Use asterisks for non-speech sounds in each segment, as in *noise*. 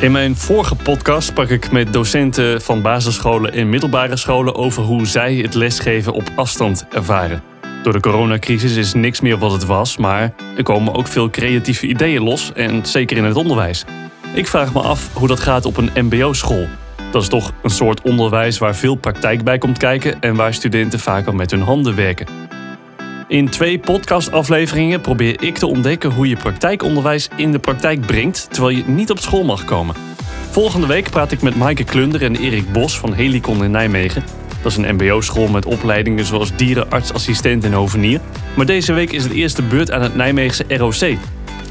In mijn vorige podcast sprak ik met docenten van basisscholen en middelbare scholen over hoe zij het lesgeven op afstand ervaren. Door de coronacrisis is niks meer wat het was, maar er komen ook veel creatieve ideeën los en zeker in het onderwijs. Ik vraag me af hoe dat gaat op een MBO-school. Dat is toch een soort onderwijs waar veel praktijk bij komt kijken en waar studenten vaak met hun handen werken. In twee podcastafleveringen probeer ik te ontdekken hoe je praktijkonderwijs in de praktijk brengt terwijl je niet op school mag komen. Volgende week praat ik met Maaike Klunder en Erik Bos van Helicon in Nijmegen. Dat is een MBO-school met opleidingen zoals dierenartsassistent en hovenier. Maar deze week is het eerste beurt aan het Nijmeegse ROC.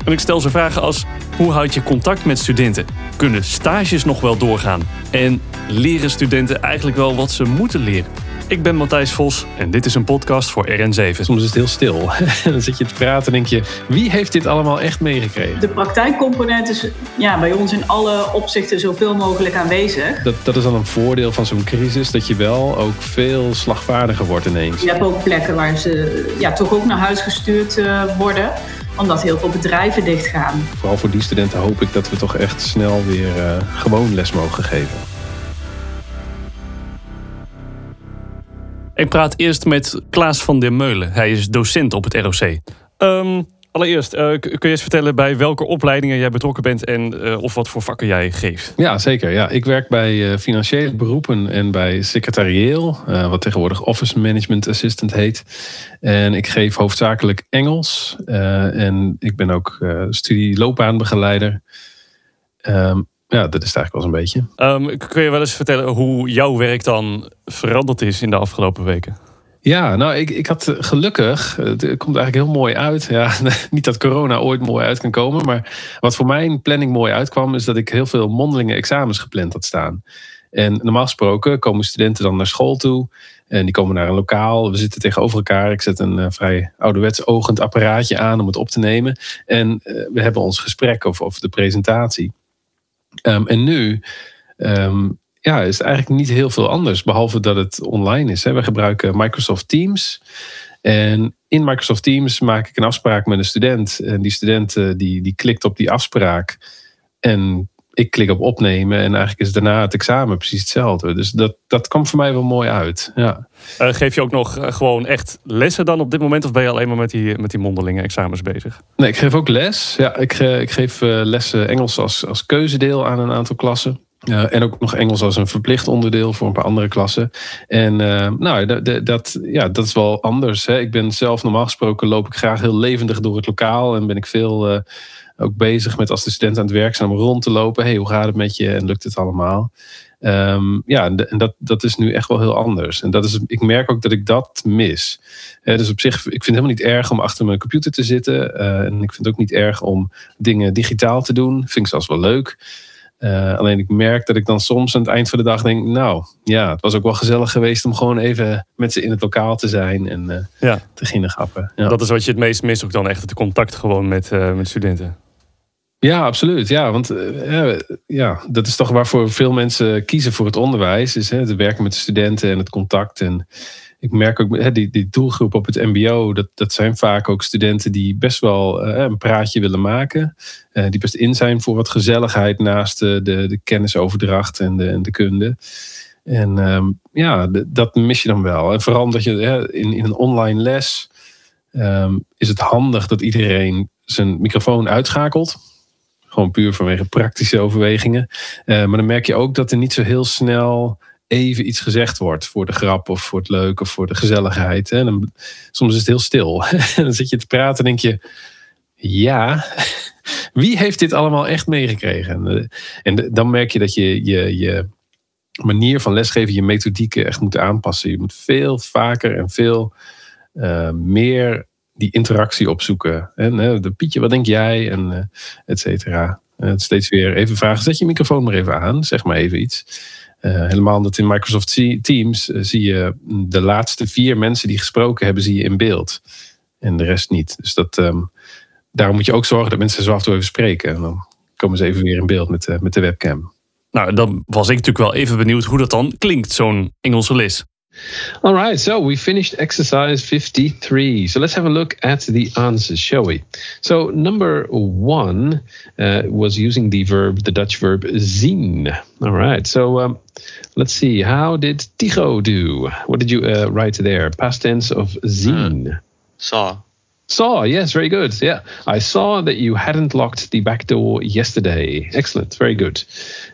En ik stel ze vragen als: hoe houd je contact met studenten? Kunnen stages nog wel doorgaan? En leren studenten eigenlijk wel wat ze moeten leren? Ik ben Matthijs Vos en dit is een podcast voor RN7. Soms is het heel stil. *laughs* dan zit je te praten en denk je, wie heeft dit allemaal echt meegekregen? De praktijkcomponent is ja, bij ons in alle opzichten zoveel mogelijk aanwezig. Dat, dat is dan een voordeel van zo'n crisis, dat je wel ook veel slagvaardiger wordt ineens. Je hebt ook plekken waar ze ja, toch ook naar huis gestuurd uh, worden omdat heel veel bedrijven dichtgaan. Vooral voor die studenten hoop ik dat we toch echt snel weer uh, gewoon les mogen geven. Ik praat eerst met Klaas van der Meulen. Hij is docent op het ROC. Um, allereerst, uh, kun je eens vertellen bij welke opleidingen jij betrokken bent en uh, of wat voor vakken jij geeft? Ja, zeker. Ja, ik werk bij uh, financiële beroepen en bij secretarieel, wat tegenwoordig Office Management Assistant heet. En ik geef hoofdzakelijk Engels en ik ben ook studieloopbaanbegeleider. Um, ja, dat is het eigenlijk wel een beetje. Um, kun je wel eens vertellen hoe jouw werk dan veranderd is in de afgelopen weken? Ja, nou, ik, ik had gelukkig, het komt eigenlijk heel mooi uit. Ja, *laughs* niet dat corona ooit mooi uit kan komen, maar wat voor mijn planning mooi uitkwam, is dat ik heel veel mondelinge examens gepland had staan. En normaal gesproken komen studenten dan naar school toe. En die komen naar een lokaal. We zitten tegenover elkaar. Ik zet een uh, vrij ouderwets ogend apparaatje aan om het op te nemen. En uh, we hebben ons gesprek over, over de presentatie. Um, en nu um, ja, is het eigenlijk niet heel veel anders, behalve dat het online is. Hè. We gebruiken Microsoft Teams. En in Microsoft Teams maak ik een afspraak met een student. En die student uh, die, die klikt op die afspraak. En ik klik op opnemen. En eigenlijk is daarna het examen precies hetzelfde. Dus dat, dat komt voor mij wel mooi uit. Ja. Uh, geef je ook nog uh, gewoon echt lessen dan op dit moment? Of ben je alleen maar met die, met die mondelinge examens bezig? Nee, ik geef ook les. Ja, ik, uh, ik geef lessen Engels als, als keuzedeel aan een aantal klassen. Uh, en ook nog Engels als een verplicht onderdeel voor een paar andere klassen. En uh, nou, dat, ja, dat is wel anders. Hè. Ik ben zelf normaal gesproken loop ik graag heel levendig door het lokaal. En ben ik veel uh, ook bezig met als de studenten aan het werk zijn om rond te lopen. Hey, hoe gaat het met je en lukt het allemaal? Um, ja, en dat, dat is nu echt wel heel anders. En dat is, ik merk ook dat ik dat mis. He, dus op zich, ik vind het helemaal niet erg om achter mijn computer te zitten. en ik vind het ook niet erg om dingen digitaal te doen. Vind ik zelfs wel leuk. Uh, alleen ik merk dat ik dan soms aan het eind van de dag denk, nou ja, het was ook wel gezellig geweest om gewoon even met ze in het lokaal te zijn en uh, ja. te beginnen grappen. Ja. Dat is wat je het meest mist ook dan echt, het contact gewoon met, uh, met studenten. Ja, absoluut. Ja, want ja, dat is toch waarvoor veel mensen kiezen voor het onderwijs. Is hè, het werken met de studenten en het contact. En ik merk ook, hè, die, die doelgroep op het MBO, dat, dat zijn vaak ook studenten die best wel uh, een praatje willen maken. Uh, die best in zijn voor wat gezelligheid naast de, de, kennisoverdracht en de, en de kunde. En um, ja, dat mis je dan wel. En vooral omdat je hè, in, in een online les um, is het handig dat iedereen zijn microfoon uitschakelt. Gewoon puur vanwege praktische overwegingen. Uh, maar dan merk je ook dat er niet zo heel snel even iets gezegd wordt voor de grap of voor het leuk of voor de gezelligheid. En dan, soms is het heel stil. en *laughs* dan zit je te praten en denk je, ja, *laughs* wie heeft dit allemaal echt meegekregen? En dan merk je dat je je, je manier van lesgeven, je methodieken echt moet aanpassen. Je moet veel vaker en veel uh, meer die interactie opzoeken. En uh, de Pietje, wat denk jij? En uh, et cetera. steeds weer even vragen, zet je microfoon maar even aan, zeg maar even iets. Uh, helemaal omdat in Microsoft Teams zie je de laatste vier mensen die gesproken hebben, zie je in beeld. En de rest niet. Dus dat, um, daarom moet je ook zorgen dat mensen zo af en even spreken. En dan komen ze even weer in beeld met, met de webcam. Nou, dan was ik natuurlijk wel even benieuwd hoe dat dan klinkt, zo'n Engelse les. All right, so we finished exercise 53. So let's have a look at the answers, shall we? So number one uh, was using the verb, the Dutch verb zien. All right, so um, let's see. How did Tigo do? What did you uh, write there? Past tense of zien. Uh, saw. Saw, yes, very good. Yeah, I saw that you hadn't locked the back door yesterday. Excellent, very good.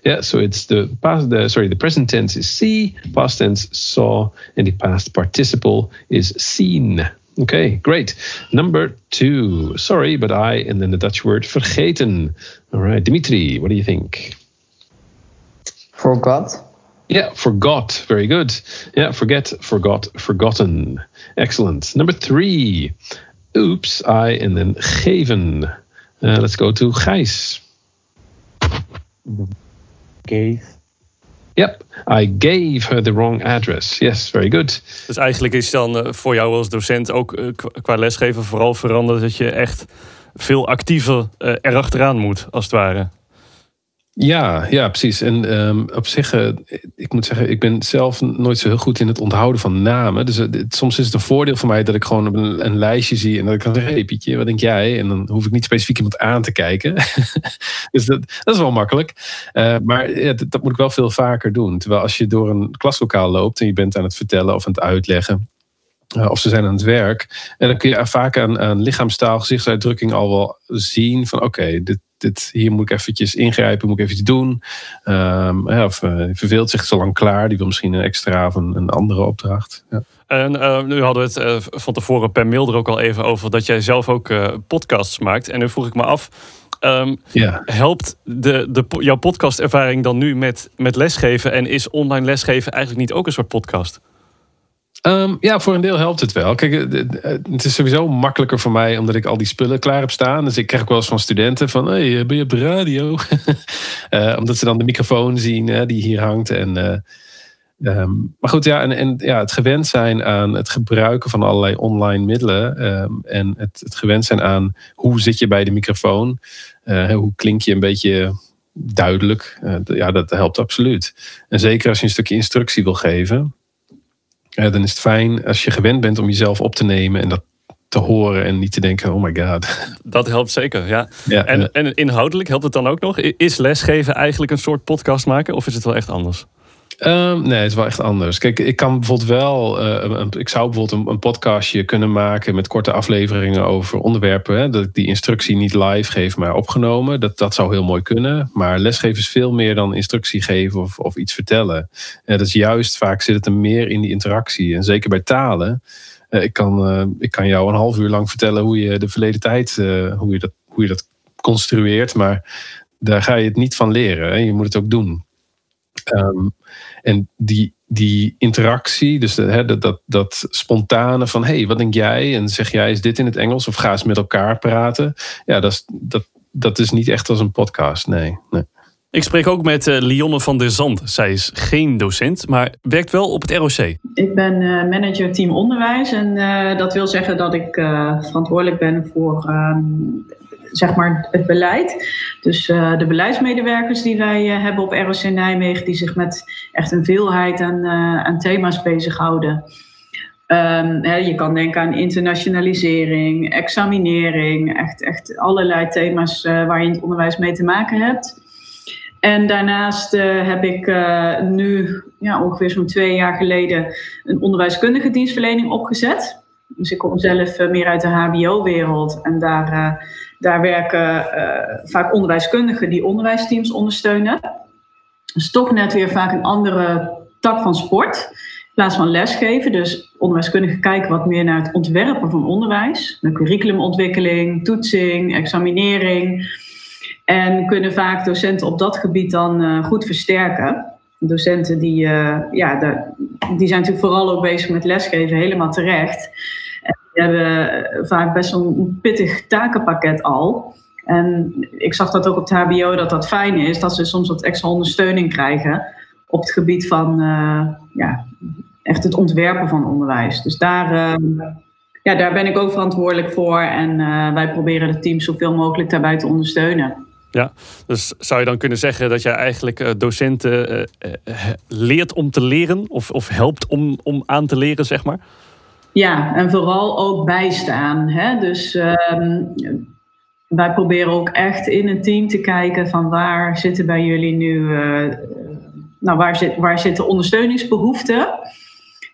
Yeah, so it's the past. The sorry, the present tense is see, past tense saw, and the past participle is seen. Okay, great. Number two. Sorry, but I, and then the Dutch word vergeten. All right, Dimitri, what do you think? Forgot. Yeah, forgot. Very good. Yeah, forget, forgot, forgotten. Excellent. Number three. Oops, I, and then geven. Uh, let's go to Gijs. Gave. Yep, I gave her the wrong address. Yes, very good. Dus eigenlijk is dan uh, voor jou als docent ook uh, qua lesgeven vooral veranderd dat je echt veel actiever erachteraan moet, als het ware. Ja, ja, precies. En um, op zich, uh, ik moet zeggen, ik ben zelf nooit zo heel goed in het onthouden van namen. Dus uh, soms is het een voordeel voor mij dat ik gewoon een, een lijstje zie en dat ik kan zeggen, wat denk jij? En dan hoef ik niet specifiek iemand aan te kijken. *laughs* dus dat, dat, is wel makkelijk. Uh, maar dat, moet ik wel veel vaker doen. Terwijl als je door een klaslokaal loopt en je bent aan het vertellen of aan het uitleggen, of ze zijn aan het werk. En dan kun je vaak aan, aan lichaamstaal, gezichtsuitdrukking al wel zien van oké, dit, dit, hier moet ik eventjes ingrijpen, moet ik even iets doen. Um, ja, of uh, verveelt zich zo lang klaar, die wil misschien een extra of een, een andere opdracht. Ja. En uh, nu hadden we het uh, van tevoren per mail er ook al even over dat jij zelf ook podcasts maakt. En nu vroeg ik me af, um, ja. helpt de, de, jouw podcastervaring dan nu met, met lesgeven? En is online lesgeven eigenlijk niet ook een soort podcast? Um, ja, voor een deel helpt het wel. Kijk, het is sowieso makkelijker voor mij omdat ik al die spullen klaar heb staan. Dus ik krijg ook wel eens van studenten van, hey, ben je op radio? *laughs* omdat ze dan de microfoon zien die hier hangt. En, um, maar goed, ja, en, en ja, het gewend zijn aan het gebruiken van allerlei online middelen. Um, en het, het gewend zijn aan hoe zit je bij de microfoon? hoe klink je een beetje duidelijk? ja, dat helpt absoluut. En zeker als je een stukje instructie wil geven dan is het fijn als je gewend bent om jezelf op te nemen en dat te horen en niet te denken, oh my god. Dat helpt zeker, ja. ja en, en inhoudelijk helpt het dan ook nog? Is lesgeven eigenlijk een soort podcast maken of is het wel echt anders? Um, nee, het is wel echt anders. Kijk, ik kan bijvoorbeeld wel. Een, ik zou bijvoorbeeld een, podcastje kunnen maken met korte afleveringen over onderwerpen. Dat ik die instructie niet live geef, maar opgenomen. Dat, dat zou heel mooi kunnen. Maar lesgeven is veel meer dan instructie geven of, of iets vertellen. Uh, dat is juist vaak zit het er meer in die interactie. En zeker bij talen. Uh, ik, kan, ik kan jou een half uur lang vertellen hoe je de verleden tijd, hoe, je dat, hoe je dat construeert. Maar daar ga je het niet van leren. Je moet het ook doen. Um, en die, die interactie, dus de, dat, dat, dat spontane van hé, hey, wat denk jij? En zeg jij, is dit in het Engels? Of ga eens met elkaar praten. Ja, dat is, dat, dat is niet echt als een podcast, nee. nee. Ik spreek ook met uh, Lionne van der Zand. Zij is geen docent, maar werkt wel op het ROC. Ik ben uh, manager team onderwijs en uh, dat wil zeggen dat ik verantwoordelijk ben voor ehm, zeg maar het beleid. Dus uh, de beleidsmedewerkers die wij uh, hebben op ROC Nijmegen, die zich met echt een veelheid aan, uh, aan thema's bezighouden. Um, je kan denken aan internationalisering, examinering, echt, echt allerlei thema's waar je in het onderwijs mee te maken hebt. En daarnaast heb ik nu ja, ongeveer zo'n twee jaar geleden een onderwijskundige dienstverlening opgezet. Dus ik kom zelf meer uit de HBO-wereld en daar daar werken uh, vaak onderwijskundigen die onderwijsteams ondersteunen. Dus toch net weer vaak een andere tak van sport. In plaats van lesgeven. Dus onderwijskundigen kijken wat meer naar het ontwerpen van onderwijs. De curriculumontwikkeling, toetsing, examinering. En kunnen vaak docenten op dat gebied dan uh, goed versterken. Docenten die, uh, ja, die zijn natuurlijk vooral ook bezig met lesgeven, helemaal terecht. Die hebben vaak best een pittig takenpakket al. En ik zag dat ook op het HBO dat dat fijn is, dat ze soms wat extra ondersteuning krijgen op het gebied van uh, ja, echt het ontwerpen van onderwijs. Dus daar, uh, ja, daar ben ik ook verantwoordelijk voor en uh, wij proberen het team zoveel mogelijk daarbij te ondersteunen. Ja, dus zou je dan kunnen zeggen dat jij eigenlijk docenten leert om te leren of, of helpt om, om aan te leren, zeg maar? Ja, en vooral ook bijstaan. Hè? Dus ehm, wij proberen ook echt in een team te kijken van waar zitten bij jullie nu, uh, nou waar, zit, waar zitten ondersteuningsbehoeften?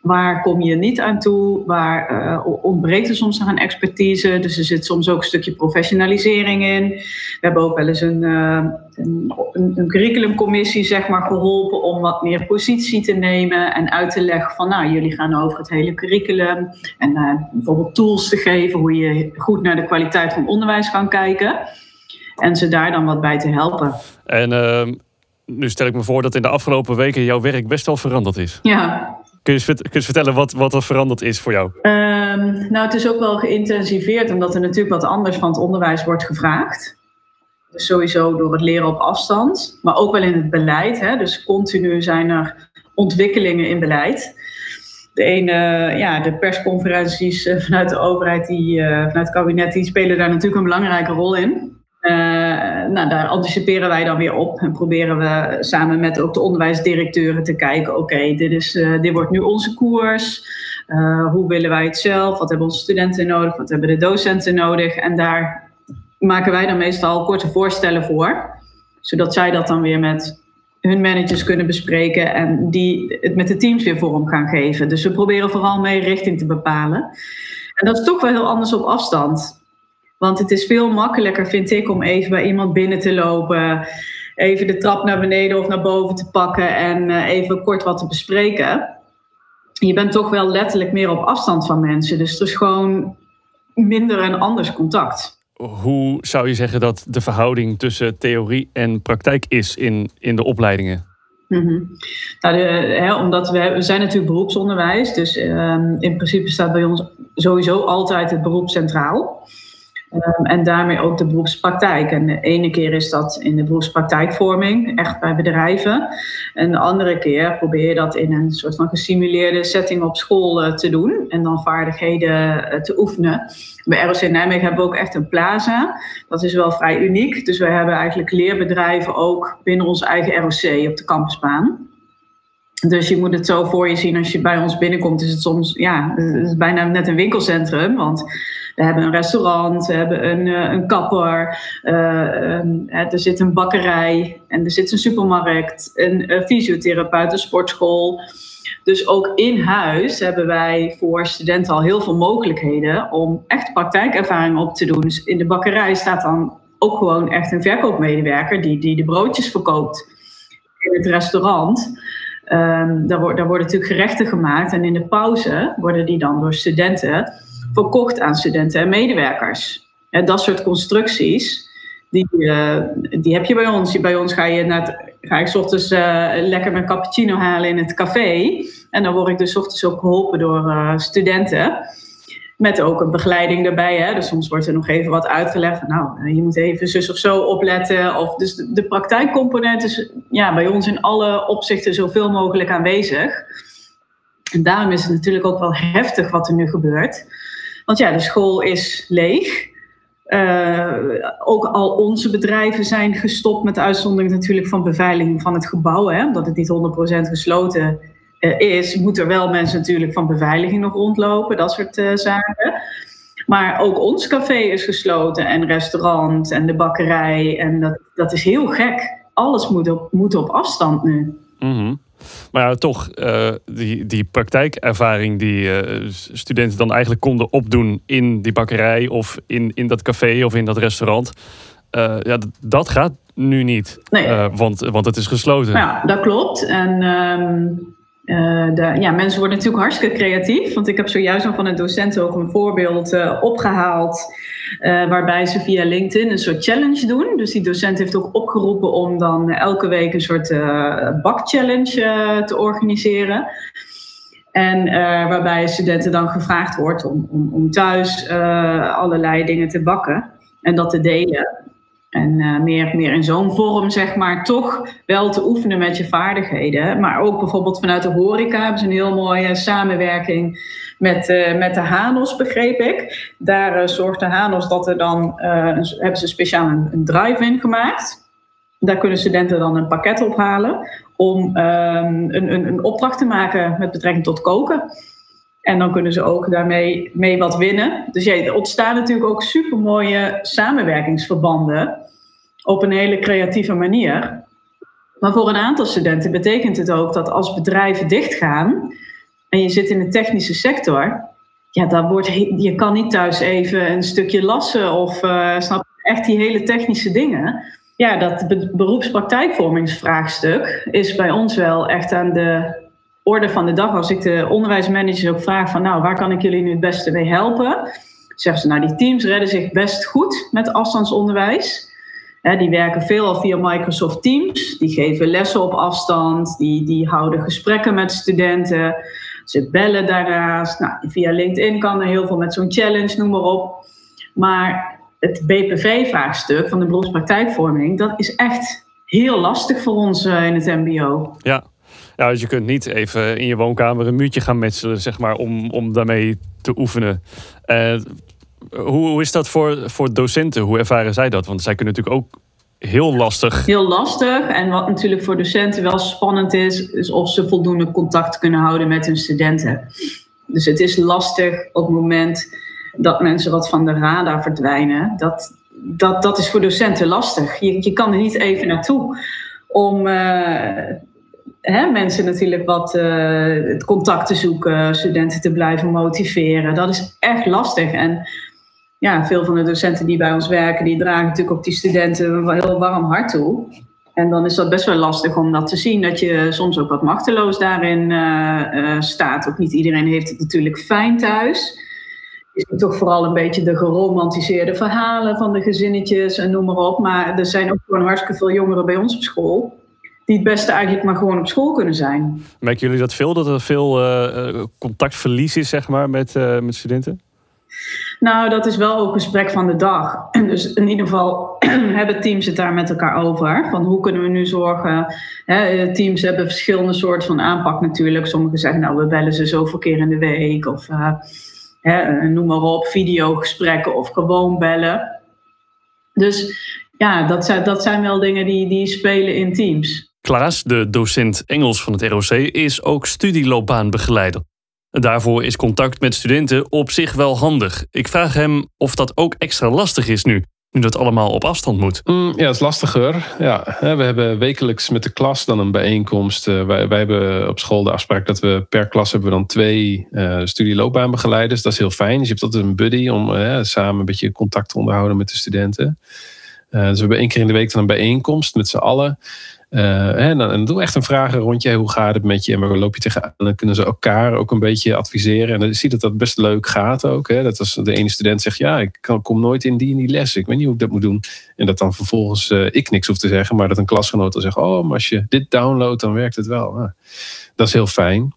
Waar kom je niet aan toe? Waar uh, ontbreekt er soms nog een expertise? Dus er zit soms ook een stukje professionalisering in. We hebben ook wel eens een, uh, een, een, curriculumcommissie zeg maar, geholpen om wat meer positie te nemen en uit te leggen van nou, jullie gaan over het hele curriculum en uh, bijvoorbeeld tools te geven hoe je goed naar de kwaliteit van onderwijs kan kijken en ze daar dan wat bij te helpen. En ehm, nu stel ik me voor dat in de afgelopen weken jouw werk best wel veranderd is. Ja, Kun je, je vertellen wat, wat er veranderd is voor jou? Um, nou, het is ook wel geïntensiveerd, omdat er natuurlijk wat anders van het onderwijs wordt gevraagd. Dus sowieso door het leren op afstand, maar ook wel in het beleid. Hè? Dus continu zijn er ontwikkelingen in beleid. De ene, ja, de persconferenties eh, vanuit de overheid, die, uh, vanuit het kabinet, die spelen daar natuurlijk een belangrijke rol in. Uh, nou, daar anticiperen wij dan weer op en proberen we samen met ook de onderwijsdirecteuren te kijken: oké, dit uh, dit wordt nu onze koers. Uh, hoe willen wij het zelf? Wat hebben onze studenten nodig? Wat hebben de docenten nodig? En daar maken wij dan meestal korte voorstellen voor, zodat zij dat dan weer met hun managers kunnen bespreken en die het met de teams weer vorm gaan geven. Dus we proberen vooral mee richting te bepalen. En dat is toch wel heel anders op afstand. Want het is veel makkelijker, vind ik, om even bij iemand binnen te lopen, even de trap naar beneden of naar boven te pakken en uh, even kort wat te bespreken. Je bent toch wel letterlijk meer op afstand van mensen. Dus er is gewoon minder en anders contact. Hoe zou je zeggen dat de verhouding tussen theorie en praktijk is in, in de opleidingen? Mm -hmm. nou, de, hè, omdat we, we zijn natuurlijk beroepsonderwijs, dus um, in principe staat bij ons sowieso altijd het beroep centraal. Um, en daarmee ook de beroepspraktijk. En de ene keer is dat in de beroepspraktijkvorming, echt bij bedrijven. En de andere keer probeer je dat in een soort van gesimuleerde setting op school uh, te doen. En dan vaardigheden uh, te oefenen. Bij ROC Nijmegen hebben we ook echt een plaza. Dat is wel vrij uniek. Dus we hebben eigenlijk leerbedrijven ook binnen ons eigen ROC op de campusbaan. Dus je moet het zo voor je zien als je bij ons binnenkomt. Is het soms, ja, het is bijna net een winkelcentrum. Want we hebben een restaurant, we hebben een, uh, een kapper, uh, um, er zit een bakkerij en er zit een supermarkt, een, een fysiotherapeut, een sportschool. Dus ook in huis hebben wij voor studenten al heel veel mogelijkheden om echt praktijkervaring op te doen. Dus in de bakkerij staat dan ook gewoon echt een verkoopmedewerker die, die de broodjes verkoopt. In het restaurant Um, daar, wordt, daar worden natuurlijk gerechten gemaakt en in de pauze worden die dan door studenten verkocht aan studenten en medewerkers. En dat soort constructies, die, uh, die heb je bij ons. Bij ons ga, je naar ga ik ochtends uh, lekker mijn cappuccino halen in het café. En dan word ik dus ochtends ook geholpen door uh, studenten. Met ook een begeleiding daarbij. Hè? Dus soms wordt er nog even wat uitgelegd. Nou, je moet even zus of zo opletten. Of, dus de, de praktijkcomponent is ja, bij ons in alle opzichten zoveel mogelijk aanwezig. En daarom is het natuurlijk ook wel heftig wat er nu gebeurt. Want ja, de school is leeg. Uh, ook al onze bedrijven zijn gestopt met uitzondering natuurlijk van beveiliging van het gebouw. Hè, omdat het niet 100% gesloten uh, is, moeten er wel mensen natuurlijk van beveiliging nog rondlopen, dat soort uh, zaken. Maar ook ons café is gesloten en restaurant en de bakkerij. En dat, dat is heel gek. Alles moet op, moet op afstand nu. Mm. Maar ja, toch, uh, die, die praktijkervaring die uh, studenten dan eigenlijk konden opdoen in die bakkerij of in, in dat café of in dat restaurant. Uh, ja, dat gaat nu niet, nee. want, want het is gesloten. Ja, dat klopt. En um, de, ja, mensen worden natuurlijk hartstikke creatief. Want ik heb zojuist van een docent ook een voorbeeld opgehaald. Uh, waarbij ze via LinkedIn een soort challenge doen. Dus die docent heeft ook opgeroepen om dan elke week een soort bakchallenge te organiseren. En waarbij studenten dan gevraagd wordt om, om, om thuis allerlei dingen te bakken en dat te delen. En uh, meer, meer in zo'n vorm, zeg maar, toch wel te oefenen met je vaardigheden. Maar ook bijvoorbeeld vanuit de horeca hebben ze een heel mooie samenwerking met, uh, met de Hanos, begreep ik. Daar uh, zorgt de Hanos dat er dan, hebben ze speciaal een, drive-in gemaakt. Daar kunnen studenten dan een pakket ophalen om um, een, een, een opdracht te maken met betrekking tot koken. En dan kunnen ze ook daarmee mee wat winnen. Dus ja, er ontstaan natuurlijk ook supermooie samenwerkingsverbanden op een hele creatieve manier. Maar voor een aantal studenten betekent het ook dat als bedrijven dichtgaan en je zit in de technische sector, ja, dan wordt je kan niet thuis even een stukje lassen of uh, snap echt die hele technische dingen. Ja, dat beroepspraktijkvormingsvraagstuk is bij ons wel echt aan de orde van de dag. Als ik de onderwijsmanagers ook vraag van nou, waar kan ik jullie nu het beste mee helpen? Zeggen ze nou, die teams redden zich best goed met afstandsonderwijs. die werken veelal via Microsoft Teams. Die geven lessen op afstand. Die, die houden gesprekken met studenten. Ze bellen daarnaast. Nou, via LinkedIn kan er heel veel met zo'n challenge, noem maar op. Maar het BPV-vraagstuk van de beroepspraktijkvorming, dat is echt heel lastig voor ons eh, in het MBO. Ja, ja, dus je kunt niet even in je woonkamer een muurtje gaan metselen, zeg maar, om, om daarmee te oefenen. Uh, hoe, hoe is dat voor, voor docenten? Hoe ervaren zij dat? Want zij kunnen natuurlijk ook heel lastig. Heel lastig. En wat natuurlijk voor docenten wel spannend is, is of ze voldoende contact kunnen houden met hun studenten. Dus het is lastig op het moment dat mensen wat van de radar verdwijnen. Dat, dat, dat is voor docenten lastig. Je, je kan er niet even naartoe om, uh, hè, mensen natuurlijk wat uh, het contact te zoeken, studenten te blijven motiveren. Dat is echt lastig. En ja, veel van de docenten die bij ons werken, die dragen natuurlijk ook die studenten een heel warm hart toe. En dan is dat best wel lastig om dat te zien, dat je soms ook wat machteloos daarin uh, uh, staat. Ook niet iedereen heeft het natuurlijk fijn thuis. Ziet toch vooral een beetje de geromantiseerde verhalen van de gezinnetjes en noem maar op. Maar er zijn ook gewoon hartstikke veel jongeren bij ons op school die het beste eigenlijk maar gewoon op school kunnen zijn. Merken jullie dat veel, dat er veel uh, contactverlies is zeg maar, met, uh, met studenten? Nou, dat is wel ook een gesprek van de dag. *clears throat* Dus in ieder geval *clears throat* hebben teams het daar met elkaar over. Van hoe kunnen we nu zorgen. Hè, teams hebben verschillende soorten van aanpak natuurlijk. Sommigen zeggen, nou, we bellen ze zoveel keer in de week. Of hè, noem maar op, videogesprekken of gewoon bellen. Dus ja, dat zijn, dat zijn wel dingen die, die spelen in teams. Klaas, de docent Engels van het ROC, is ook studieloopbaanbegeleider. Daarvoor is contact met studenten op zich wel handig. Ik vraag hem of dat ook extra lastig is nu, nu dat allemaal op afstand moet. Mm, ja, het is lastiger. Ja, we hebben wekelijks met de klas dan een bijeenkomst. Uh, wij, hebben op school de afspraak dat we per klas hebben dan twee uh, studieloopbaanbegeleiders. Dat is heel fijn. Dus je hebt altijd een buddy om uh, samen een beetje contact te onderhouden met de studenten. dus we hebben één keer in de week dan een bijeenkomst met z'n allen. En dan, doen we echt een vragen rondje. Hoe gaat het met je en waar loop je tegenaan? En dan kunnen ze elkaar ook een beetje adviseren. En dan zie je dat dat best leuk gaat ook. Hè? Dat als de ene student zegt, ja, ik kan, kom nooit in die en die les. Ik weet niet hoe ik dat moet doen. En dat dan vervolgens uh, ik niks hoef te zeggen. Maar dat een klasgenoot dan zegt, oh, maar als je dit downloadt, dan werkt het wel. Nou, dat is heel fijn.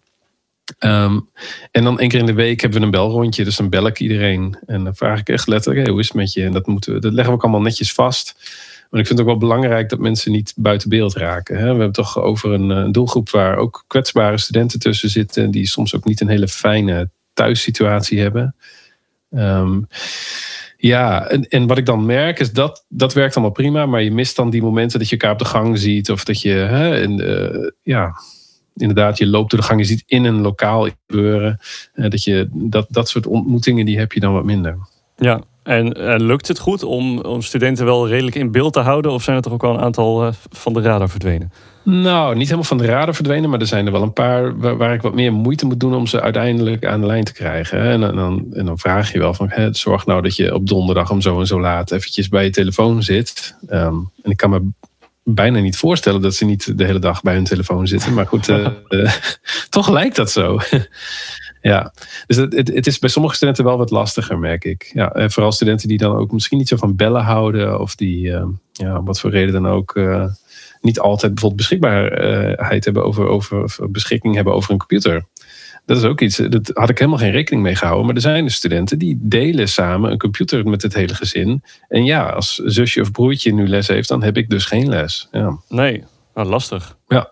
Um, en dan één keer in de week hebben we een belrondje. Dus dan bel ik iedereen. En dan vraag ik echt letterlijk, hoe is het met je? En dat, moeten we, dat leggen we ook allemaal netjes vast. Maar ik vind het ook wel belangrijk dat mensen niet buiten beeld raken. We hebben toch over een, een doelgroep waar ook kwetsbare studenten tussen zitten. Die soms ook niet een hele fijne thuissituatie hebben. Um, ja, en, en wat ik dan merk is dat dat werkt allemaal prima. Maar je mist dan die momenten dat je elkaar op de gang ziet. Of dat je, hè, uh, ja, inderdaad, je loopt door de gang. Je ziet in een lokaal gebeuren. Uh, dat, je, dat, dat soort ontmoetingen, die heb je dan wat minder. Ja, en uh, lukt het goed om, om studenten wel redelijk in beeld te houden? Of zijn er toch ook wel een aantal uh, van de radar verdwenen? Nou, niet helemaal van de radar verdwenen, maar er zijn er wel een paar waar, ik wat meer moeite moet doen om ze uiteindelijk aan de lijn te krijgen. En, en, dan, en dan vraag je wel van, hè, zorg nou dat je op donderdag om zo en zo laat eventjes bij je telefoon zit. Um, en ik kan me bijna niet voorstellen dat ze niet de hele dag bij hun telefoon zitten. Maar goed, uh, *laughs* toch lijkt dat zo. *laughs* Ja, dus het, het, het, is bij sommige studenten wel wat lastiger, merk ik. Ja, en vooral studenten die dan ook misschien niet zo van bellen houden, of die, uh, ja, wat voor reden dan ook, uh, niet altijd bijvoorbeeld beschikbaarheid hebben over, over beschikking hebben over een computer. dat is ook iets, dat had ik helemaal geen rekening mee gehouden. Maar er zijn dus studenten die delen samen een computer met het hele gezin. En ja, als zusje of broertje nu les heeft, dan heb ik dus geen les. Ja. Nee, nou, lastig. Ja.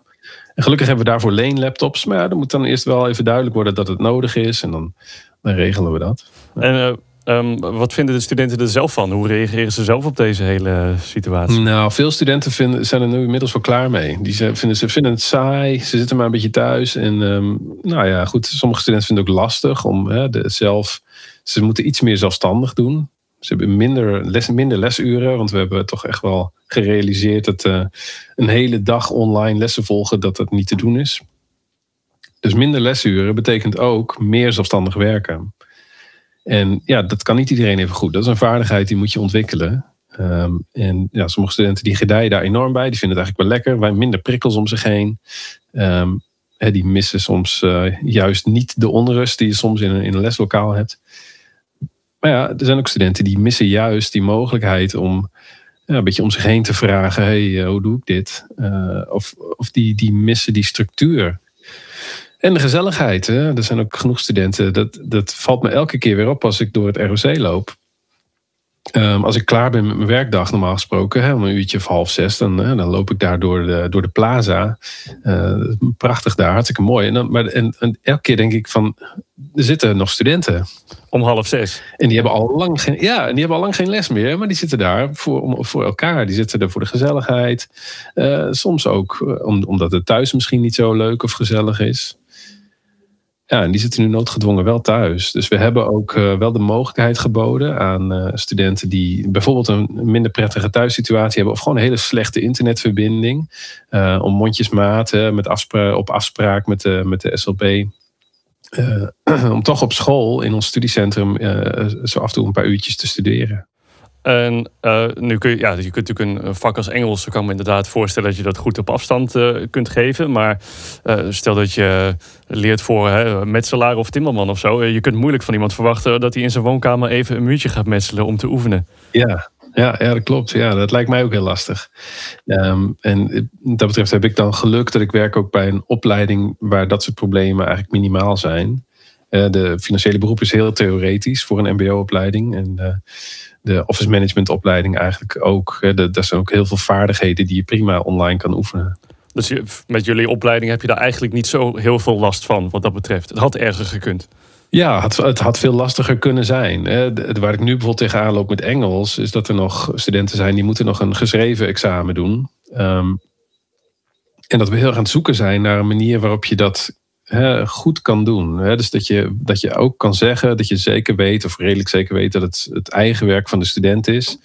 En gelukkig hebben we daarvoor leenlaptops. Maar ja, dan moet dan eerst wel even duidelijk worden dat het nodig is. En dan, dan regelen we dat. En uh, Um, wat vinden de studenten er zelf van? Hoe reageren ze zelf op deze hele situatie? Nou, veel studenten vinden, zijn er nu inmiddels wel klaar mee. Die vinden, ze vinden het saai, ze zitten maar een beetje thuis. En um, nou ja, goed, sommige studenten vinden het ook lastig om hè, de, zelf... Ze moeten iets meer zelfstandig doen. Ze hebben minder, minder lesuren, want we hebben toch echt wel gerealiseerd dat uh, een hele dag online lessen volgen, dat dat niet te doen is. Dus minder lesuren betekent ook meer zelfstandig werken. En ja, dat kan niet iedereen even goed. Dat is een vaardigheid die moet je ontwikkelen. Um, en ja, sommige studenten die gedijen daar enorm bij. Die vinden het eigenlijk wel lekker. Wij minder prikkels om zich heen. Um, die missen soms uh, juist niet de onrust die je soms in een, in een leslokaal hebt. Maar ja, er zijn ook studenten die missen juist die mogelijkheid om ja, een beetje om zich heen te vragen: hey, uh, hoe doe ik dit? Uh, of of die, die missen die structuur. En de gezelligheid. Hè? Er zijn ook genoeg studenten. Dat, dat valt me elke keer weer op als ik door het ROC loop. Um, als ik klaar ben met mijn werkdag, normaal gesproken, hè, om een uurtje of half zes, dan, hè, dan loop ik daar door de, door de plaza. Uh, prachtig daar, hartstikke mooi. En, dan, maar, en, en, elke keer denk ik van, er zitten nog studenten. Om half zes. En die hebben al lang geen, ja, en die hebben al lang geen les meer, maar die zitten daar voor, voor elkaar. Die zitten er voor de gezelligheid. Uh, soms ook eh, om, omdat het thuis misschien niet zo leuk of gezellig is. Ja, en die zitten nu noodgedwongen wel thuis. Dus we hebben ook uh, wel de mogelijkheid geboden aan uh, studenten die bijvoorbeeld een minder prettige thuissituatie hebben of gewoon een hele slechte internetverbinding. Uh, om mondjesmaat met afspra op afspraak met de, met de SLB. *clears throat* om toch op school in ons studiecentrum zo af en toe een paar uurtjes te studeren. En uh, nu kun je, ja, je kunt natuurlijk een vak als Engels, kan me inderdaad voorstellen dat je dat goed op afstand uh, kunt geven. Maar uh, stel dat je leert voor hè, metselaar of timmerman of zo. Je kunt moeilijk van iemand verwachten dat hij in zijn woonkamer even een muurtje gaat metselen om te oefenen. Ja, ja, ja, dat klopt. Ja, dat lijkt mij ook heel lastig. Um, en dat betreft heb ik dan geluk dat ik werk ook bij een opleiding waar dat soort problemen eigenlijk minimaal zijn. de financiële beroep is heel theoretisch voor een MBO-opleiding. En de office management opleiding eigenlijk ook. Er zijn ook heel veel vaardigheden die je prima online kan oefenen. Dus met jullie opleiding heb je daar eigenlijk niet zo heel veel last van wat dat betreft. Het had erger gekund. Ja, het, het had veel lastiger kunnen zijn. Waar ik nu bijvoorbeeld tegenaan loop met Engels, is dat er nog studenten zijn die moeten nog een geschreven examen doen. Um, en dat we heel erg aan het zoeken zijn naar een manier waarop je dat goed kan doen. Dus dat je, dat je ook kan zeggen dat je zeker weet, of redelijk zeker weet, dat het het eigen werk van de student is.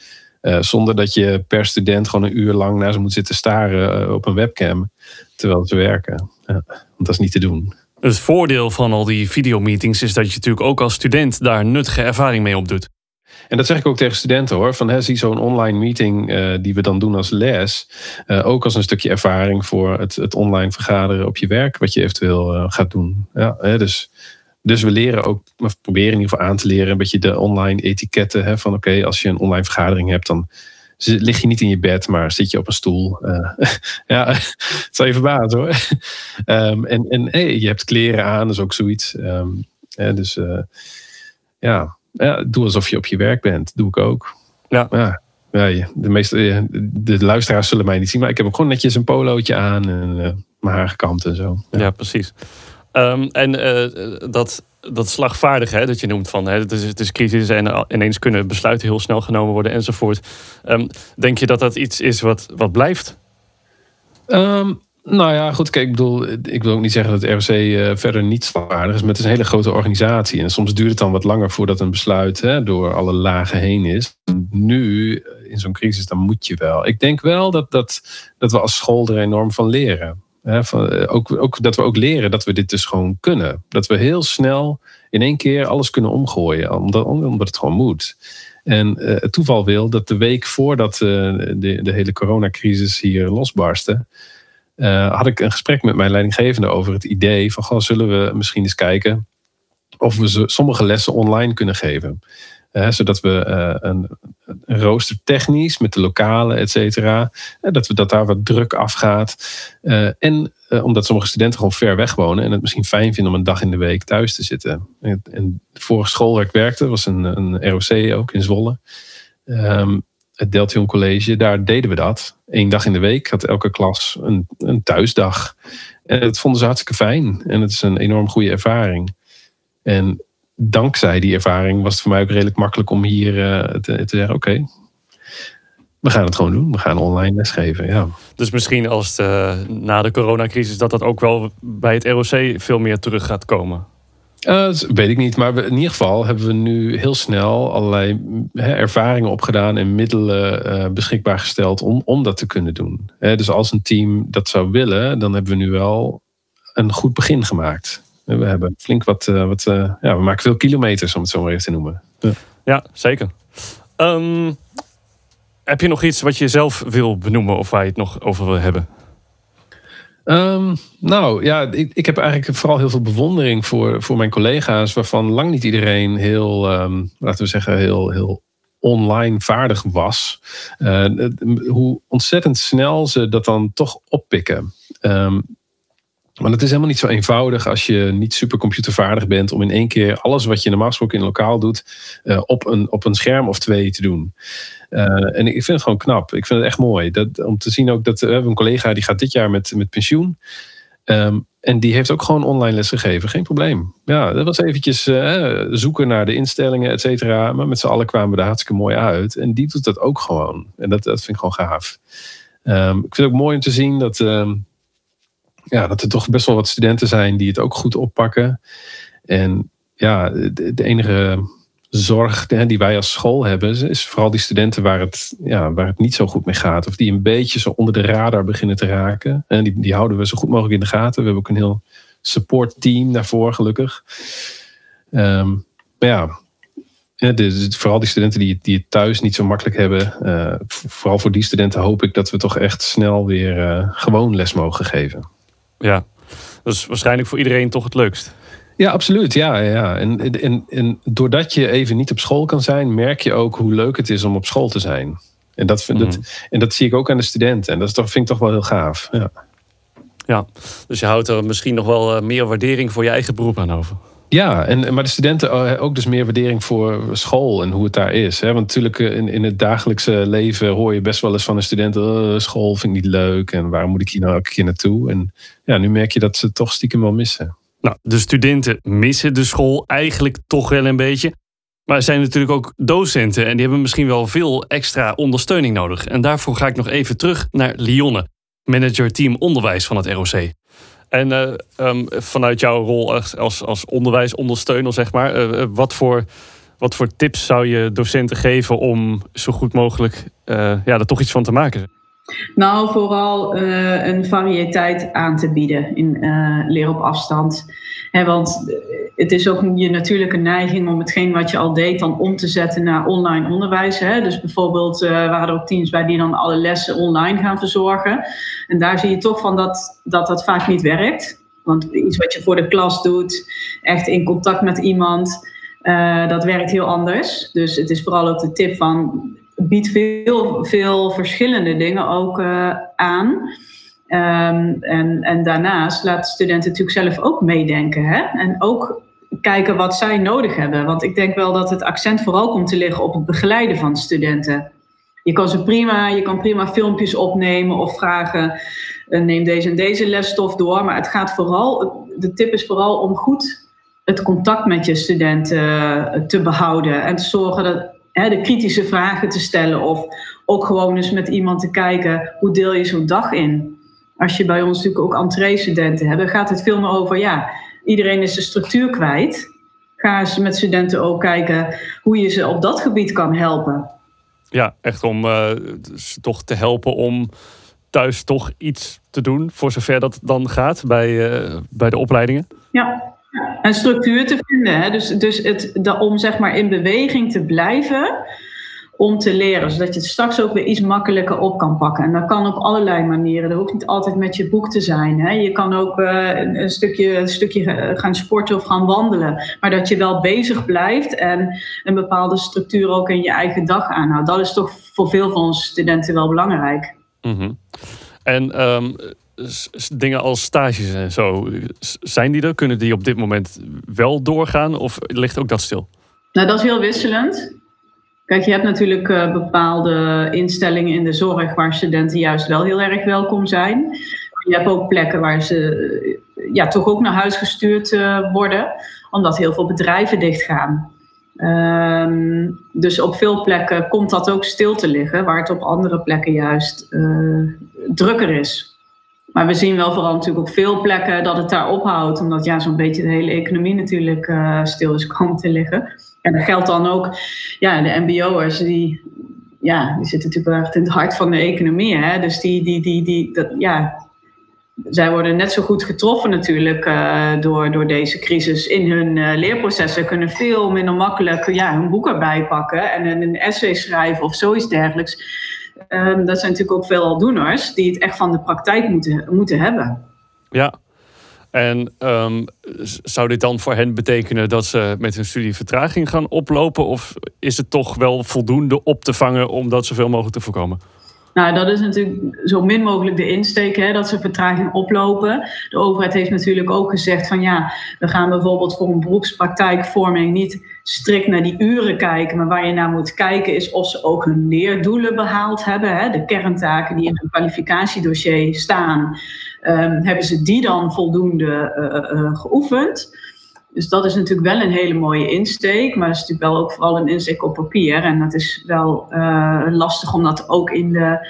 Uh, zonder dat je per student gewoon een uur lang naar ze moet zitten staren eh, op een webcam terwijl ze werken. Ja, want dat is niet te doen. Het voordeel van al die videomeetings is dat je natuurlijk ook als student daar nuttige ervaring mee opdoet. En dat zeg ik ook tegen studenten hoor. Van, hè, zie zo'n online meeting uh, die we dan doen als les. Uh, ook als een stukje ervaring voor het, het online vergaderen op je werk. Wat je eventueel uh, gaat doen. Ja, hè, dus, dus we leren ook, of proberen in ieder geval aan te leren. Een beetje de online etiketten. Hè, van oké, als je een online vergadering hebt dan lig je niet in je bed, maar zit je op een stoel. *laughs* ja, *laughs* het zal je verbazen hoor. um, en en je hebt kleren aan, dat is ook zoiets. Hè, dus ja, ja, doe alsof je op je werk bent. Doe ik ook. Ja. ja. Ja, de, meeste, de luisteraars zullen mij niet zien, maar ik heb ook gewoon netjes een polootje aan en uh, mijn haar gekamd en zo. Ja, precies. Um, en uh, dat, dat slagvaardig hè, dat je noemt van hè, het, is, het is crisis en ineens kunnen besluiten heel snel genomen worden enzovoort. Um, denk je dat dat iets is wat, wat blijft? Um, nou ja, goed. Kijk, ik bedoel, ik wil ook niet zeggen dat ROC uh, eh, verder niet zwaardig is, maar het is een hele grote organisatie. En soms duurt het dan wat langer voordat een besluit hè, door alle lagen heen is. Nu, eh, in zo'n crisis, dan moet je wel. Ik denk wel dat, dat, dat we als school er enorm van leren. Hè, eh, ook, ook, dat we ook leren dat we dit dus gewoon kunnen. Dat we heel snel in één keer alles kunnen omgooien, omdat, omdat het gewoon moet. En het toeval wil dat de week voordat de, de hele coronacrisis hier losbarstte, uh, had ik een gesprek met mijn leidinggevende over het idee van, goh, zullen we misschien eens kijken of we sommige lessen online kunnen geven. zodat we uh, een, rooster technisch met de lokalen, et cetera, dat, we, dat daar wat druk afgaat. en omdat sommige studenten gewoon ver weg wonen en het misschien fijn vinden om een dag in de week thuis te zitten. En, vorige school waar ik werkte was een, een ROC ook in Zwolle. Um, het Deltion College, daar deden we dat. Eén dag in de week had elke klas een, een thuisdag. En dat vonden ze hartstikke fijn. En het is een enorm goede ervaring. En dankzij die ervaring was het voor mij ook redelijk makkelijk om hier uh, te, te, zeggen: oké, we gaan het gewoon doen. We gaan online lesgeven. Ja. Dus misschien als uh, na de coronacrisis dat dat ook wel bij het ROC veel meer terug gaat komen. Uh, weet ik niet, maar in ieder geval hebben we nu heel snel allerlei ervaringen opgedaan en middelen uh, beschikbaar gesteld om, om dat te kunnen doen. dus als een team dat zou willen, dan hebben we nu wel een goed begin gemaakt. We hebben flink wat, uh, wat ja, we maken veel kilometers om het zo maar even te noemen. Ja, ja zeker. Um, heb je nog iets wat je zelf wil benoemen of waar je het nog over wil hebben? Um, nou ja, ik, ik heb eigenlijk vooral heel veel bewondering voor, voor mijn collega's, waarvan lang niet iedereen heel, um, laten we zeggen, heel, heel online vaardig was. Uh, hoe ontzettend snel ze dat dan toch oppikken. Um, maar het is helemaal niet zo eenvoudig als je niet supercomputervaardig bent om in één keer alles wat je normaal gesproken in lokaal doet uh, op, een, op een scherm of twee te doen. Uh, en ik vind het gewoon knap. Ik vind het echt mooi. Dat, om te zien ook dat we hebben een collega die gaat dit jaar met, met pensioen. Um, en die heeft ook gewoon online les gegeven. Geen probleem. Ja, dat was eventjes zoeken naar de instellingen, et cetera. Maar met z'n allen kwamen we er hartstikke mooi uit. En die doet dat ook gewoon. En dat, dat vind ik gewoon gaaf. Um, ik vind het ook mooi om te zien dat... Um, ja, dat er toch best wel wat studenten zijn die het ook goed oppakken. En ja, de, enige zorg die wij als school hebben, is vooral die studenten waar het, ja, waar het niet zo goed mee gaat. Of die een beetje zo onder de radar beginnen te raken. En die, die houden we zo goed mogelijk in de gaten. We hebben ook een heel support team daarvoor, gelukkig. Um, maar ja, de, vooral die studenten die, die het thuis niet zo makkelijk hebben. Uh, vooral voor die studenten hoop ik dat we toch echt snel weer uh, gewoon les mogen geven. Ja, dat is waarschijnlijk voor iedereen toch het leukst. Ja, absoluut. Ja, ja. En, en, en doordat je even niet op school kan zijn, merk je ook hoe leuk het is om op school te zijn. En dat, mm. dat, en dat zie ik ook aan de studenten. En dat is toch, vind ik toch wel heel gaaf. Ja. ja, dus je houdt er misschien nog wel eh, meer waardering voor je eigen beroep aan over. Ja, en, maar de studenten eh, ook dus meer waardering voor school en hoe het daar is. Hè? Want natuurlijk eh, in, in het dagelijkse leven hoor je best wel eens van een student... Oh, school vind ik niet leuk en waarom moet ik hier nou elke keer naartoe? En ja, nu merk je dat ze toch stiekem wel missen. Nou, de studenten missen de school eigenlijk toch wel een beetje. Maar er zijn natuurlijk ook docenten en die hebben misschien wel veel extra ondersteuning nodig. En daarvoor ga ik nog even terug naar Lionne, manager team onderwijs van het ROC. En uh, um, vanuit jouw rol als, als onderwijsondersteuner, zeg maar, uh, wat, voor, wat voor tips zou je docenten geven om zo goed mogelijk uh, ja, er toch iets van te maken? Nou, vooral een variëteit aan te bieden in leer op afstand. Want het is ook je natuurlijke neiging om hetgeen wat je al deed dan om te zetten naar online onderwijs. Dus bijvoorbeeld uh, waren er ook teams bij die dan alle lessen online gaan verzorgen. En daar zie je toch van dat dat, dat vaak niet werkt. Want iets wat je voor de klas doet, echt in contact met iemand, dat werkt heel anders. Dus het is vooral ook de tip van biedt veel, veel verschillende dingen ook aan. Um, en, en daarnaast laat studenten natuurlijk zelf ook meedenken. Hè? En ook kijken wat zij nodig hebben. Want ik denk wel dat het accent vooral komt te liggen op het begeleiden van studenten. Je kan ze prima, je kan prima filmpjes opnemen of vragen: uh, neem deze en deze lesstof door. Maar het gaat vooral, de tip is vooral om goed het contact met je studenten uh, te behouden en te zorgen dat hè, de kritische vragen te stellen. Of ook gewoon eens met iemand te kijken, hoe deel je zo'n dag in? Als je bij ons natuurlijk ook entree-studenten hebt, gaat het veel meer over, ja, iedereen is de structuur kwijt. Ga eens met studenten ook kijken hoe je ze op dat gebied kan helpen. Ja, echt om uh, dus toch te helpen om thuis toch iets te doen, voor zover dat dan gaat bij, uh, bij de opleidingen. Ja, en structuur te vinden. Hè? Dus, dus het, om zeg maar in beweging te blijven. Om te leren. Zodat je het straks ook weer iets makkelijker op kan pakken. En dat kan op allerlei manieren. Dat hoeft niet altijd met je boek te zijn. Hè. Je kan ook uh, een, stukje, een stukje gaan sporten of gaan wandelen. Maar dat je wel bezig blijft en een bepaalde structuur ook in je eigen dag aanhoudt. Dat is toch voor veel van onze studenten wel belangrijk. Mm En um, dingen als stages en zo, zijn die er? Kunnen die op dit moment wel doorgaan of ligt ook dat stil? Nou, dat is heel wisselend. Kijk, je hebt natuurlijk uh, bepaalde instellingen in de zorg waar studenten juist wel heel erg welkom zijn. Je hebt ook plekken waar ze ja, toch ook naar huis gestuurd uh, worden, omdat heel veel bedrijven dichtgaan. Um, dus op veel plekken komt dat ook stil te liggen, waar het op andere plekken juist drukker is. Maar we zien wel vooral natuurlijk op veel plekken dat het daar ophoudt, omdat ja, zo'n beetje de hele economie natuurlijk stil is komen te liggen. En dat geldt dan ook, ja, de MBO'ers, die, ja, die zitten natuurlijk wel echt in het hart van de economie. Hè? Dus die, die, die, die, dat, ja, zij worden net zo goed getroffen natuurlijk uh, door, door deze crisis in hun uh, leerprocessen. Kunnen veel minder makkelijk ja, hun boeken bijpakken en een essay schrijven of zoiets dergelijks. Um, dat zijn natuurlijk ook veel doeners die het echt van de praktijk moeten, moeten hebben. Ja, en um, zou dit dan voor hen betekenen dat ze met hun studie vertraging gaan oplopen? Of is het toch wel voldoende op te vangen om dat zoveel mogelijk te voorkomen? Nou, dat is natuurlijk zo min mogelijk de insteek, hè, dat ze vertraging oplopen. De overheid heeft natuurlijk ook gezegd van ja, we gaan bijvoorbeeld voor een beroepspraktijkvorming niet strikt naar die uren kijken, maar waar je naar moet kijken is of ze ook hun leerdoelen behaald hebben. Hè, de kerntaken die in hun kwalificatiedossier staan, um, hebben ze die dan voldoende uh, uh, geoefend? Dus dat is natuurlijk wel een hele mooie insteek, maar het is natuurlijk wel ook vooral een insteek op papier. En dat is wel lastig om dat ook in de,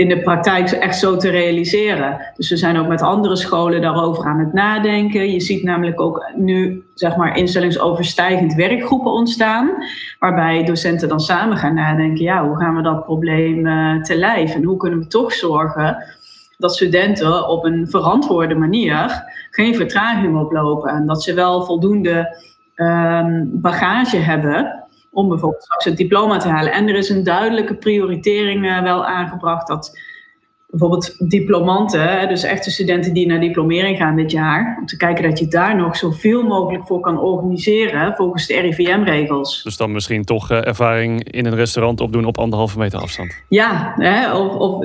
in de praktijk echt zo te realiseren. Dus we zijn ook met andere scholen daarover aan het nadenken. Je ziet namelijk ook nu, zeg maar, instellingsoverstijgend werkgroepen ontstaan, waarbij docenten dan samen gaan nadenken, ja, hoe gaan we dat probleem uh, te lijf en hoe kunnen we toch zorgen dat studenten op een verantwoorde manier geen vertraging oplopen. En dat ze wel voldoende um, bagage hebben om bijvoorbeeld straks het diploma te halen. En er is een duidelijke prioritering uh, wel aangebracht dat bijvoorbeeld diplomanten, dus echte studenten die naar diplomering gaan dit jaar, om te kijken dat je daar nog zoveel mogelijk voor kan organiseren volgens de RIVM-regels. Dus dan misschien toch uh, ervaring in een restaurant opdoen op anderhalve meter afstand? Ja, hè, of, of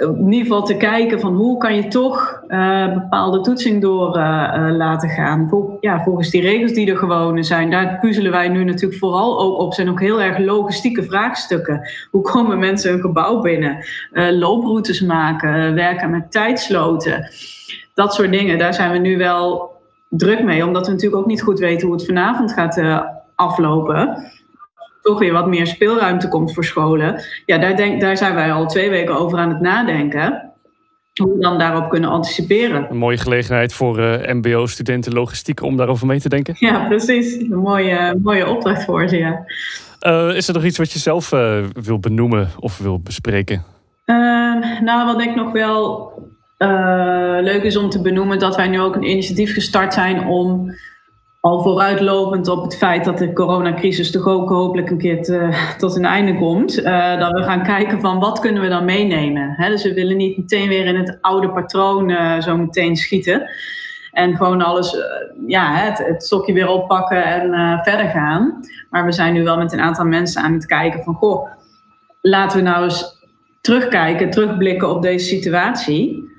in ieder geval te kijken van hoe kan je toch uh, bepaalde toetsing door uh, laten gaan. Vol, ja, volgens die regels die er gewoon zijn. Daar puzzelen wij nu natuurlijk vooral ook op. zijn ook heel erg logistieke vraagstukken. Hoe komen mensen een gebouw binnen? looproutes maken, werken met tijdsloten. Dat soort dingen, daar zijn we nu wel druk mee. Omdat we natuurlijk ook niet goed weten hoe het vanavond gaat aflopen toch weer wat meer speelruimte komt voor scholen. Ja, daar, denk, daar zijn wij al twee weken over aan het nadenken. Hoe we dan daarop kunnen anticiperen. Een mooie gelegenheid voor uh, MBO-studenten logistiek om daarover mee te denken. Ja, precies. Een mooie, mooie opdracht voor ze, ja. Uh, is er nog iets wat je zelf uh, wil benoemen of wil bespreken? Ehm, nou, wat ik nog wel leuk is om te benoemen, dat wij nu ook een initiatief gestart zijn om al vooruitlopend op het feit dat de coronacrisis toch ook hopelijk een keer *laughs* tot een einde komt. Uh, dat we gaan kijken van wat kunnen we dan meenemen. Dus we willen niet meteen weer in het oude patroon uh, zo meteen schieten. En gewoon alles, uh, ja, het, het, stokje weer oppakken en verder gaan. Maar we zijn nu wel met een aantal mensen aan het kijken van, goh, laten we nou eens terugkijken, terugblikken op deze situatie.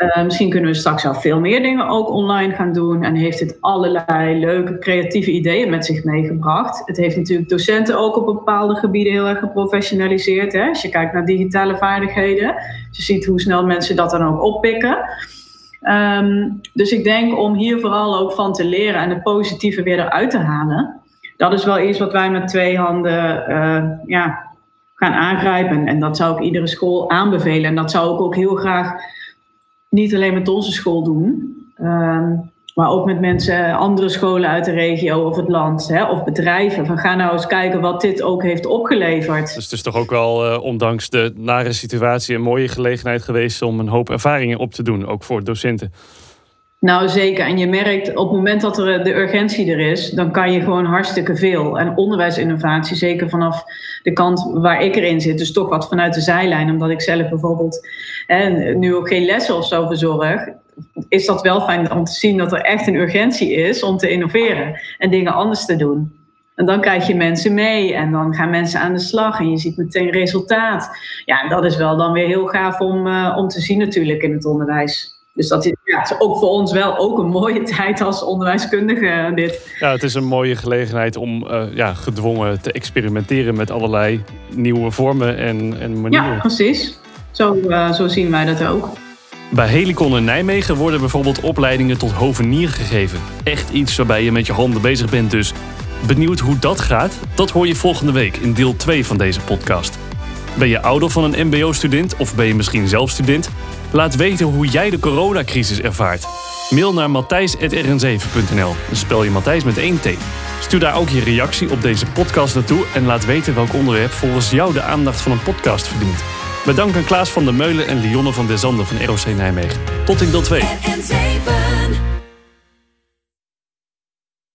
Uh, misschien kunnen we straks al veel meer dingen ook online gaan doen. En heeft het allerlei leuke creatieve ideeën met zich meegebracht. Het heeft natuurlijk docenten ook op bepaalde gebieden heel erg geprofessionaliseerd. Hè? Als je kijkt naar digitale vaardigheden. Je ziet hoe snel mensen dat dan ook oppikken. Um, dus ik denk om hier vooral ook van te leren en het positieve weer eruit te halen. Dat is wel iets wat wij met twee handen uh, ja, gaan aangrijpen. En dat zou ik iedere school aanbevelen. En dat zou ik ook heel graag niet alleen met onze school doen, ehm, maar ook met mensen, andere scholen uit de regio of het land, hè, of bedrijven. Van ga nou eens kijken wat dit ook heeft opgeleverd. Dus het is toch ook wel, uh, ondanks de nare situatie, een mooie gelegenheid geweest om een hoop ervaringen op te doen, ook voor docenten. Nou, zeker. En je merkt op het moment dat er de urgentie er is, dan kan je gewoon hartstikke veel. En onderwijsinnovatie, zeker vanaf de kant waar ik erin zit, dus toch wat vanuit de zijlijn, omdat ik zelf bijvoorbeeld nu ook geen lessen of zo verzorg, is dat wel fijn om te zien dat er echt een urgentie is om te innoveren en dingen anders te doen. En dan krijg je mensen mee en dan gaan mensen aan de slag en je ziet meteen resultaat. Ja, dat is wel dan weer heel gaaf om, uh, om te zien natuurlijk in het onderwijs. Dus dat is, ja, ook voor ons wel ook een mooie *laughs* tijd als onderwijskundige. Dit. Ja, het is een mooie gelegenheid om uh, ja, gedwongen te experimenteren met allerlei nieuwe vormen en, en manieren. Ja, precies. Zo, uh, zo zien wij dat ook. Bij Helicon in Nijmegen worden bijvoorbeeld opleidingen tot hovenier gegeven. Echt iets waarbij je met je handen bezig bent dus. Benieuwd hoe dat gaat? Dat hoor je volgende week in deel 2 van deze podcast. Ben je ouder van een mbo-student of ben je misschien zelf student? Laat weten hoe jij de coronacrisis ervaart. Mail naar matthijs.rn7.nl. Dan spel je Matthijs met één T. Stuur daar ook je reactie op deze podcast naartoe en laat weten welk onderwerp volgens jou de aandacht van een podcast verdient. Bedankt aan Klaas van der Meulen en Lionne van der Zanden van ROC Nijmegen. Tot in deel 2.